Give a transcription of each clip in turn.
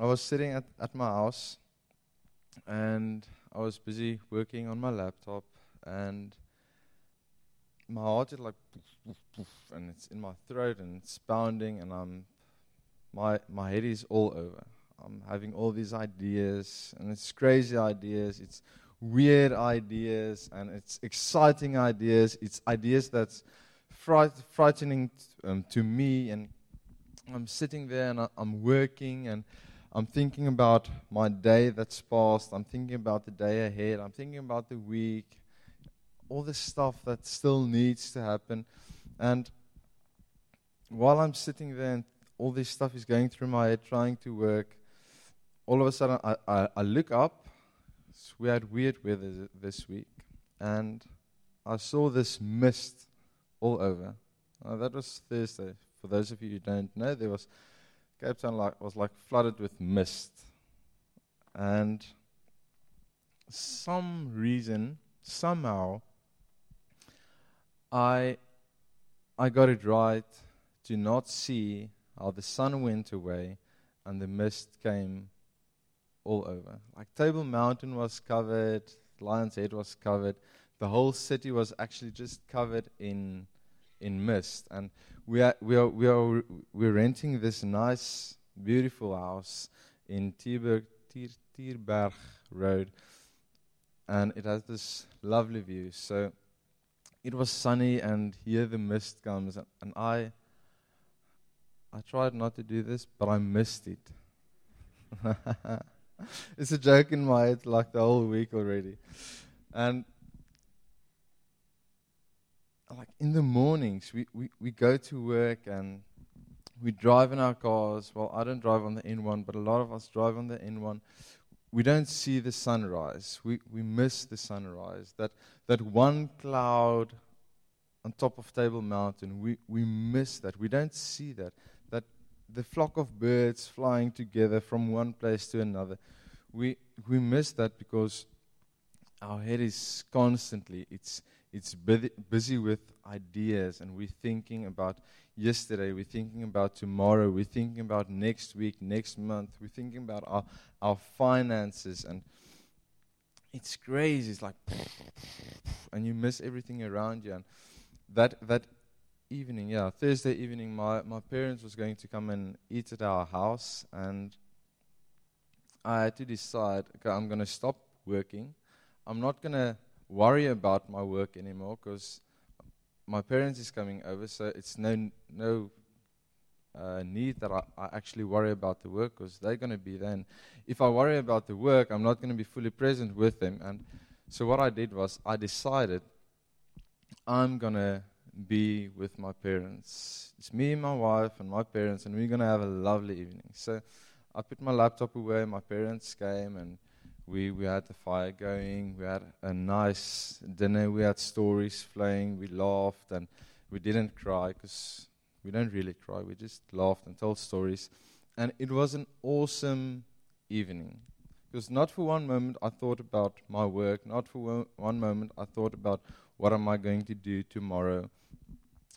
I was sitting at, at my house and I was busy working on my laptop and my heart is like poof, poof, poof, and it's in my throat and it's pounding and I'm my my head is all over. I'm having all these ideas and it's crazy ideas. It's weird ideas and it's exciting ideas. It's ideas that's fright, frightening um, to me and I'm sitting there and I, I'm working and I'm thinking about my day that's passed. I'm thinking about the day ahead. I'm thinking about the week, all the stuff that still needs to happen. And while I'm sitting there and all this stuff is going through my head, trying to work, all of a sudden I, I, I look up. We had weird weather this week. And I saw this mist all over. Uh, that was Thursday. For those of you who don't know, there was Cape Town like, was like flooded with mist. And some reason, somehow, I, I got it right to not see how the sun went away and the mist came all over. Like Table Mountain was covered, Lion's Head was covered, the whole city was actually just covered in in mist. And we are we are we are we're renting this nice, beautiful house in Tierberg, Tier, Tierberg Road, and it has this lovely view. So it was sunny, and here the mist comes, and, and I. I tried not to do this, but I missed it. it's a joke in my head like the whole week already. And like in the mornings, we, we, we go to work and we drive in our cars. Well, I don't drive on the N1, but a lot of us drive on the N1. We don't see the sunrise. We, we miss the sunrise. That, that one cloud on top of Table Mountain, we, we miss that. We don't see that. That the flock of birds flying together from one place to another. We, we miss that because our head is constantly, it's, it's busy with ideas and we're thinking about yesterday, we're thinking about tomorrow, we're thinking about next week, next month, we're thinking about our, our finances and it's crazy. It's like, and you miss everything around you. And that that evening, yeah, Thursday evening, my my parents was going to come and eat at our house, and I had to decide. Okay, I'm going to stop working. I'm not going to worry about my work anymore because my parents is coming over, so it's no no uh, need that I, I, actually worry about the work because they're going to be there. And if I worry about the work, I'm not going to be fully present with them. And so what I did was I decided I'm going to be with my parents. It's me, and my wife, and my parents, and we're going to have a lovely evening. So I put my laptop away, my parents came, and we, we had the fire going. We had a nice dinner. We had stories flowing. We laughed and we didn't cry because we don't really cry. We just laughed and told stories. And it was an awesome evening. Because not for one moment I thought about my work, not for one moment I thought about what am I going to do tomorrow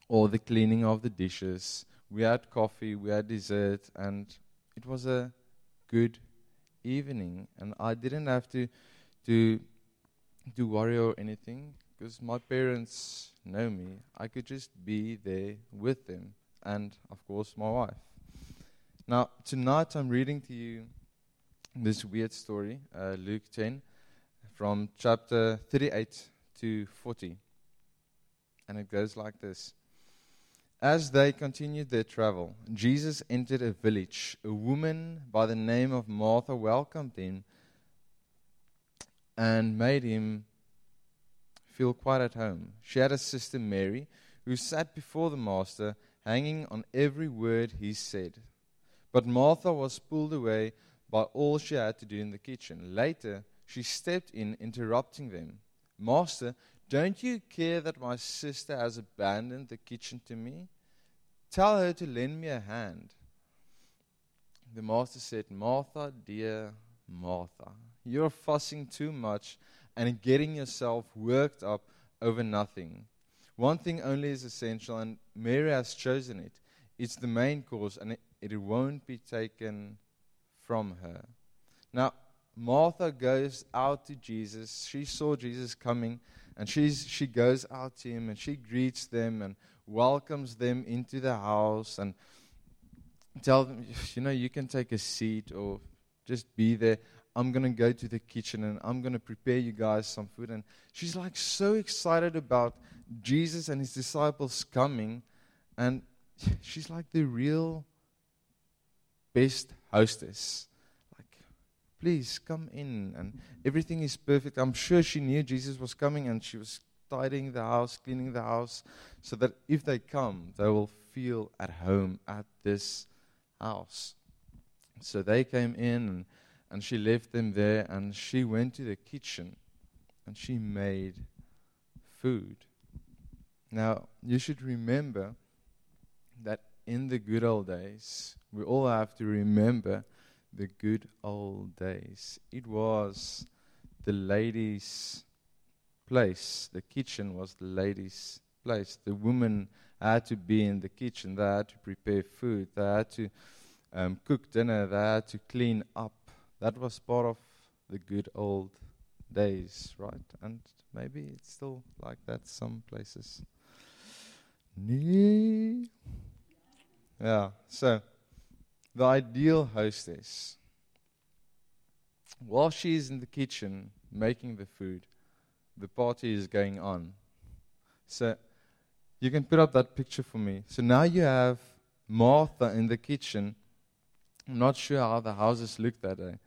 or the cleaning of the dishes. We had coffee, we had dessert, and it was a good evening, and I didn't have to to to worry or anything because my parents know me. I could just be there with them, and of course my wife. Now tonight I'm reading to you this weird story, uh, Luke 10, from chapter 38 to 40, and it goes like this. As they continued their travel, Jesus entered a village. A woman by the name of Martha welcomed him and made him feel quite at home. She had a sister, Mary, who sat before the Master, hanging on every word he said. But Martha was pulled away by all she had to do in the kitchen. Later, she stepped in, interrupting them. Master, don't you care that my sister has abandoned the kitchen to me? Tell her to lend me a hand. The master said, Martha, dear Martha, you're fussing too much and getting yourself worked up over nothing. One thing only is essential, and Mary has chosen it. It's the main course, and it, it won't be taken from her. Now, Martha goes out to Jesus. She saw Jesus coming, and she's, she goes out to him and she greets them and welcomes them into the house and tell them, you know, you can take a seat or just be there. I'm going to go to the kitchen and I'm going to prepare you guys some food. And she's like so excited about Jesus and his disciples coming. And she's like the real best hostess. Please come in. And everything is perfect. I'm sure she knew Jesus was coming and she was tidying the house, cleaning the house, so that if they come, they will feel at home at this house. So they came in and, and she left them there and she went to the kitchen and she made food. Now, you should remember that in the good old days, we all have to remember the good old days. It was the ladies' place. The kitchen was the ladies' place. The women had to be in the kitchen. They had to prepare food. They had to um, cook dinner. They had to clean up. That was part of the good old days, right? And maybe it's still like that some places. Yeah, so the ideal hostess, while she's in the kitchen making the food, the party is going on. So you can put up that picture for me. So now you have Martha in the kitchen. I'm not sure how the houses look that day.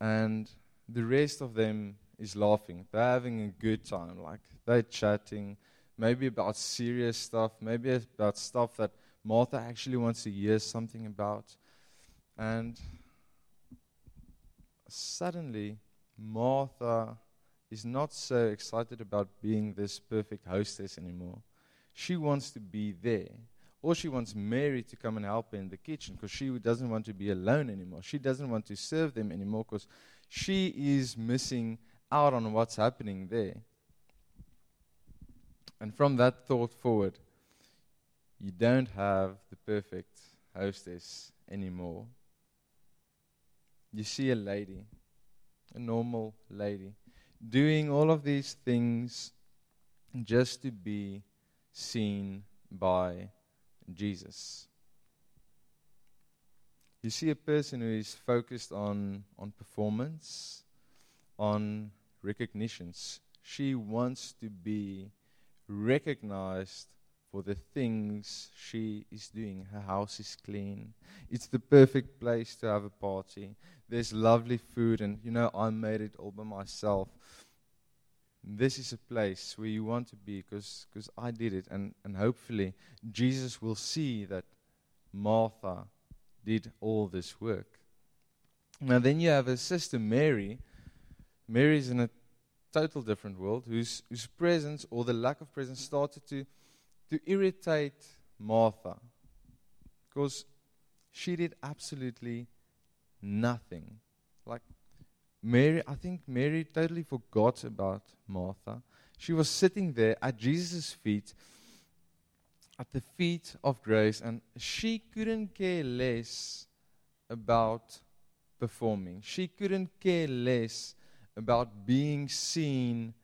And the rest of them is laughing. They're having a good time. Like they're chatting, maybe about serious stuff, maybe about stuff that Martha actually wants to hear something about. And suddenly, Martha is not so excited about being this perfect hostess anymore. She wants to be there. Or she wants Mary to come and help her in the kitchen because she doesn't want to be alone anymore. She doesn't want to serve them anymore because she is missing out on what's happening there. And from that thought forward, you don't have the perfect hostess anymore. You see a lady, a normal lady, doing all of these things just to be seen by Jesus. You see a person who is focused on, on performance, on recognitions. She wants to be recognized for the things she is doing. Her house is clean. It's the perfect place to have a party. There's lovely food, and you know, I made it all by myself. This is a place where you want to be because I did it, and, and hopefully, Jesus will see that Martha did all this work. Now, then you have a sister, Mary. Mary's in a total different world, whose, whose presence or the lack of presence started to to irritate Martha because she did absolutely nothing. Like Mary, I think Mary totally forgot about Martha. She was sitting there at Jesus' feet, at the feet of grace, and she couldn't care less about performing. She couldn't care less about being seen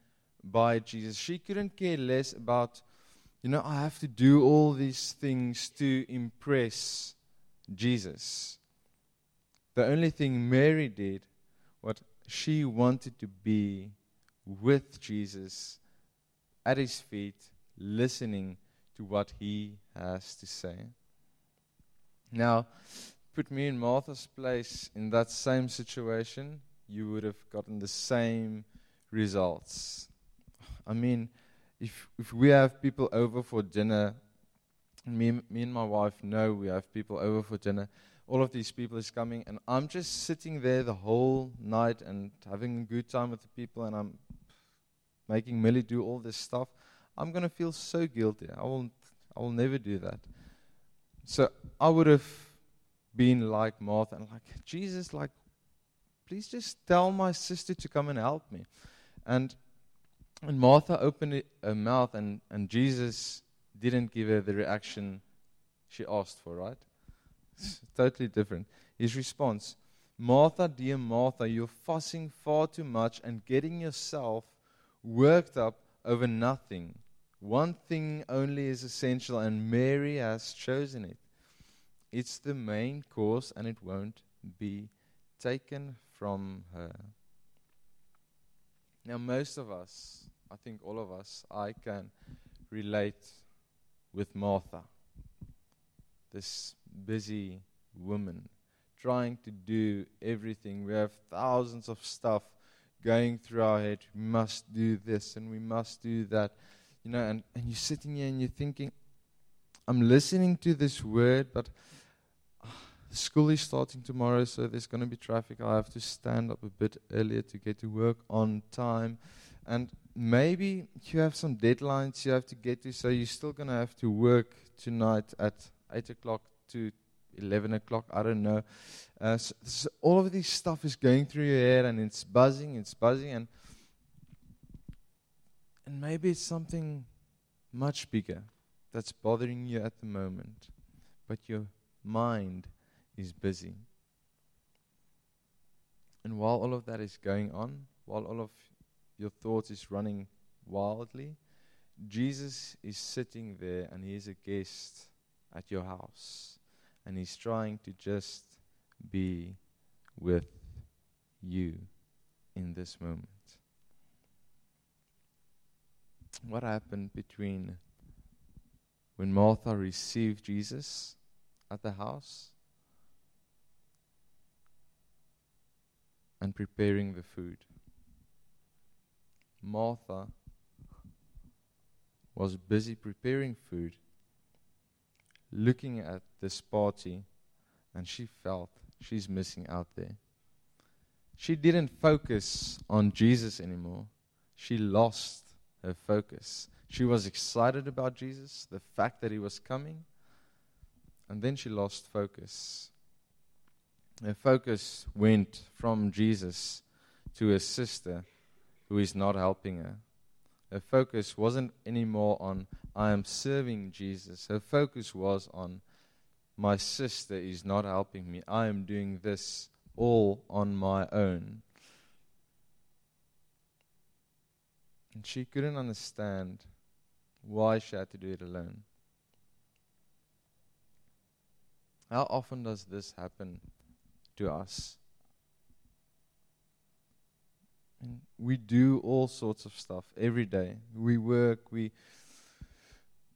by Jesus. She couldn't care less about you know, I have to do all these things to impress Jesus. The only thing Mary did, what she wanted to be with Jesus at his feet, listening to what he has to say. Now, put me in Martha's place in that same situation, you would have gotten the same results. I mean, if if we have people over for dinner, me me and my wife know we have people over for dinner. All of these people is coming, and I'm just sitting there the whole night and having a good time with the people, and I'm making Millie do all this stuff. I'm gonna feel so guilty. I will I will never do that. So I would have been like Martha and like Jesus, like please just tell my sister to come and help me. And and Martha opened her mouth, and, and Jesus didn't give her the reaction she asked for, right? It's totally different. His response Martha, dear Martha, you're fussing far too much and getting yourself worked up over nothing. One thing only is essential, and Mary has chosen it. It's the main course, and it won't be taken from her. Now, most of us, I think all of us, I can relate with Martha, this busy woman trying to do everything. We have thousands of stuff going through our head. We must do this and we must do that. You know, and, and you're sitting here and you're thinking, I'm listening to this word, but uh, school is starting tomorrow, so there's going to be traffic. I have to stand up a bit earlier to get to work on time. And maybe you have some deadlines you have to get to, so you're still going to have to work tonight at 8 o'clock to 11 o'clock, I don't know. Uh, so, so all of this stuff is going through your head and it's buzzing, it's buzzing, and, and maybe it's something much bigger that's bothering you at the moment, but your mind is busy. And while all of that is going on, while all of your thoughts is running wildly, Jesus is sitting there and he is a guest at your house and He's trying to just be with you in this moment. What happened between when Martha received Jesus at the house and preparing the food? Martha was busy preparing food looking at this party and she felt she's missing out there. She didn't focus on Jesus anymore. She lost her focus. She was excited about Jesus, the fact that he was coming, and then she lost focus. Her focus went from Jesus to her sister who is not helping her. Her focus wasn't anymore on, I am serving Jesus. Her focus was on, my sister is not helping me. I am doing this all on my own. And she couldn't understand why she had to do it alone. How often does this happen to us? We do all sorts of stuff every day. We work, we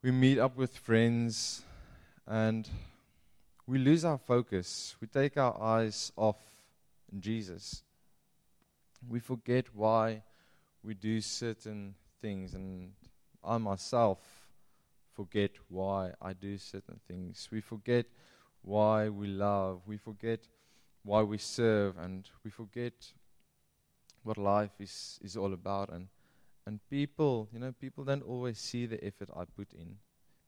we meet up with friends, and we lose our focus. We take our eyes off Jesus. We forget why we do certain things, and I myself forget why I do certain things. We forget why we love. We forget why we serve, and we forget what life is, is all about. And, and people, you know, people don't always see the effort I put in.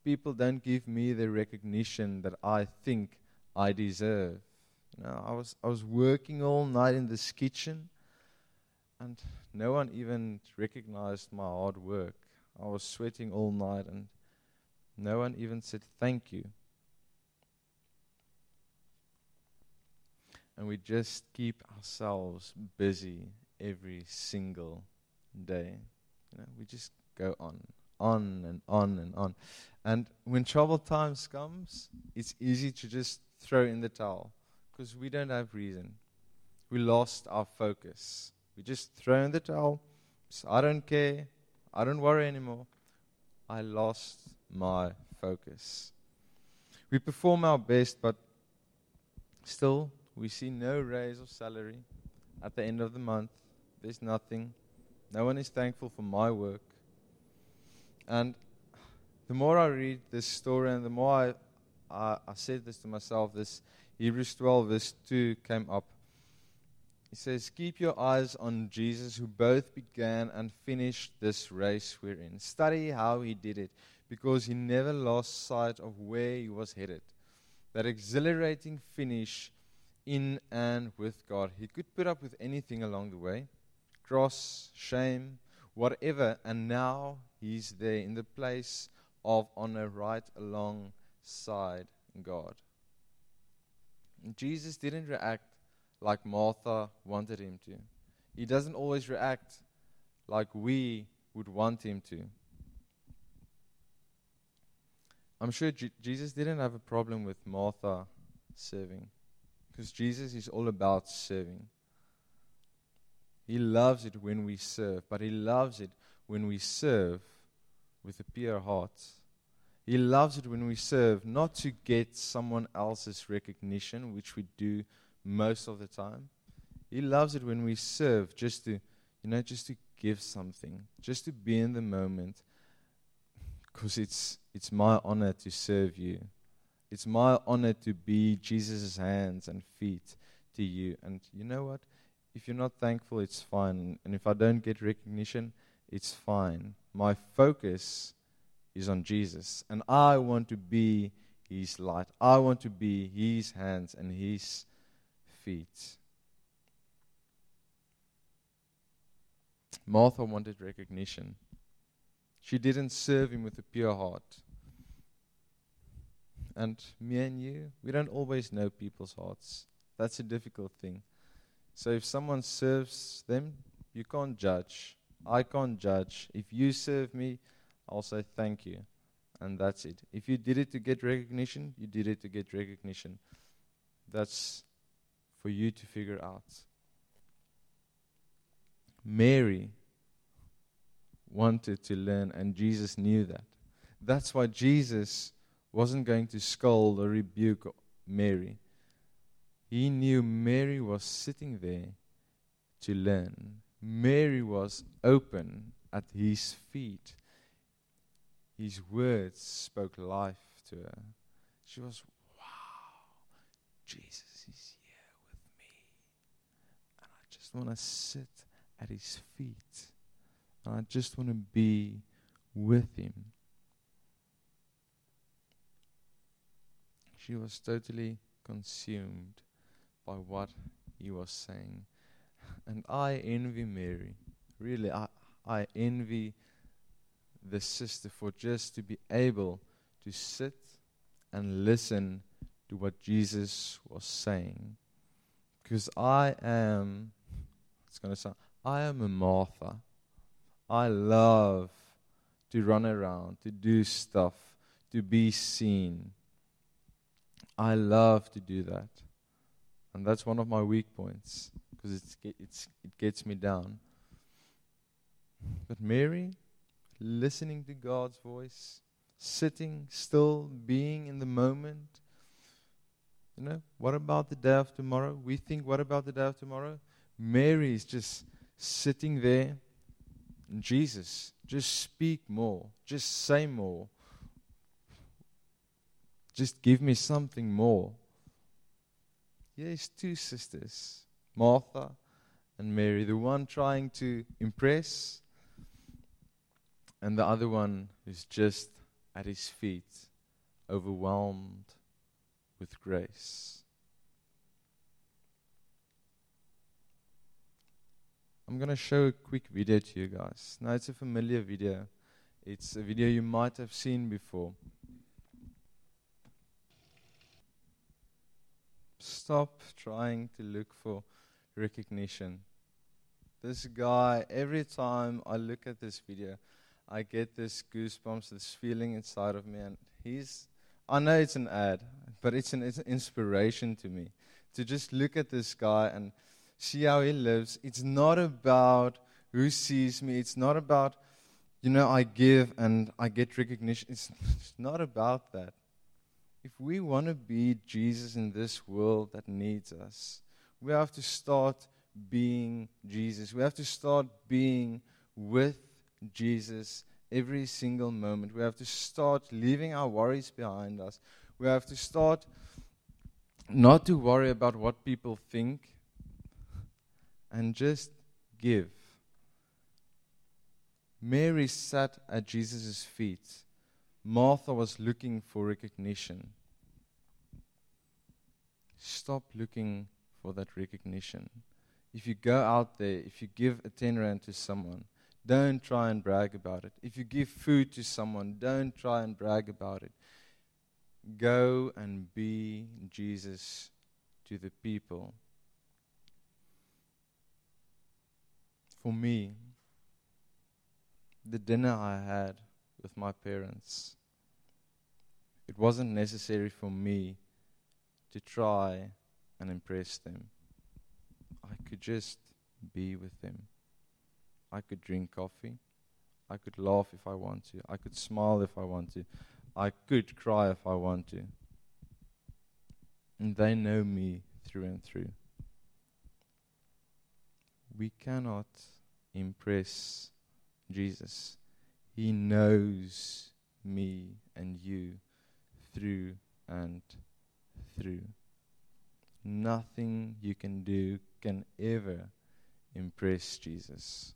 People don't give me the recognition that I think I deserve. You know, I was, I was working all night in this kitchen, and no one even recognized my hard work. I was sweating all night, and no one even said thank you. And we just keep ourselves busy every single day. You know, we just go on, on and on and on. And when trouble times comes, it's easy to just throw in the towel because we don't have reason. We lost our focus. We just throw in the towel. So I don't care. I don't worry anymore. I lost my focus. We perform our best, but still we see no raise of salary at the end of the month. There's nothing. No one is thankful for my work. And the more I read this story and the more I, I, I said this to myself, this Hebrews 12, verse 2 came up. He says, Keep your eyes on Jesus, who both began and finished this race we're in. Study how he did it, because he never lost sight of where he was headed. That exhilarating finish in and with God. He could put up with anything along the way cross, shame, whatever, and now he's there in the place of honor right alongside God. And Jesus didn't react like Martha wanted him to. He doesn't always react like we would want him to. I'm sure G- Jesus didn't have a problem with Martha serving because Jesus is all about serving. He loves it when we serve, but He loves it when we serve with a pure heart. He loves it when we serve not to get someone else's recognition, which we do most of the time. He loves it when we serve just to, you know, just to give something, just to be in the moment, because it's it's my honor to serve you. It's my honor to be Jesus' hands and feet to you. And you know what? If you're not thankful, it's fine. And if I don't get recognition, it's fine. My focus is on Jesus. And I want to be his light. I want to be his hands and his feet. Martha wanted recognition. She didn't serve him with a pure heart. And me and you, we don't always know people's hearts. That's a difficult thing. So if someone serves them, you can't judge. I can't judge. If you serve me, I'll say thank you. And that's it. If you did it to get recognition, you did it to get recognition. That's for you to figure out. Mary wanted to learn, and Jesus knew that. That's why Jesus wasn't going to scold or rebuke Mary. He knew Mary was sitting there to learn. Mary was open at his feet. His words spoke life to her. She was, wow, Jesus is here with me. And I just want to sit at his feet. And I just want to be with him. She was totally consumed by what he was saying. And I envy Mary. Really, I, I envy the sister for just to be able to sit and listen to what Jesus was saying. Because I am, it's going to sound, I am a Martha. I love to run around, to do stuff, to be seen. I love to do that. And that's one of my weak points because it's, it's, it gets me down. But Mary, listening to God's voice, sitting still, being in the moment. You know, what about the day of tomorrow? We think, what about the day of tomorrow? Mary is just sitting there. And Jesus, just speak more, just say more. Just give me something more. Yes, two sisters, Martha and Mary, the one trying to impress, and the other one who's just at his feet, overwhelmed with grace. I'm going to show a quick video to you guys. Now, it's a familiar video. It's a video you might have seen before. Stop trying to look for recognition. This guy, every time I look at this video, I get this goosebumps, this feeling inside of me. And he's, I know it's an ad, but it's an, it's an inspiration to me to just look at this guy and see how he lives. It's not about who sees me, it's not about, you know, I give and I get recognition. It's, it's not about that if we want to be Jesus in this world that needs us, we have to start being Jesus. We have to start being with Jesus every single moment. We have to start leaving our worries behind us. We have to start not to worry about what people think and just give. Mary sat at Jesus' feet Martha was looking for recognition. Stop looking for that recognition. If you go out there, if you give a 10 rand to someone, don't try and brag about it. If you give food to someone, don't try and brag about it. Go and be Jesus to the people. for me, the dinner I had with my parents, it wasn't necessary for me to try and impress them. I could just be with them. I could drink coffee. I could laugh if I want to. I could smile if I want to. I could cry if I want to. And they know me through and through. We cannot impress Jesus. He knows me and you through and through. Nothing you can do can ever impress Jesus.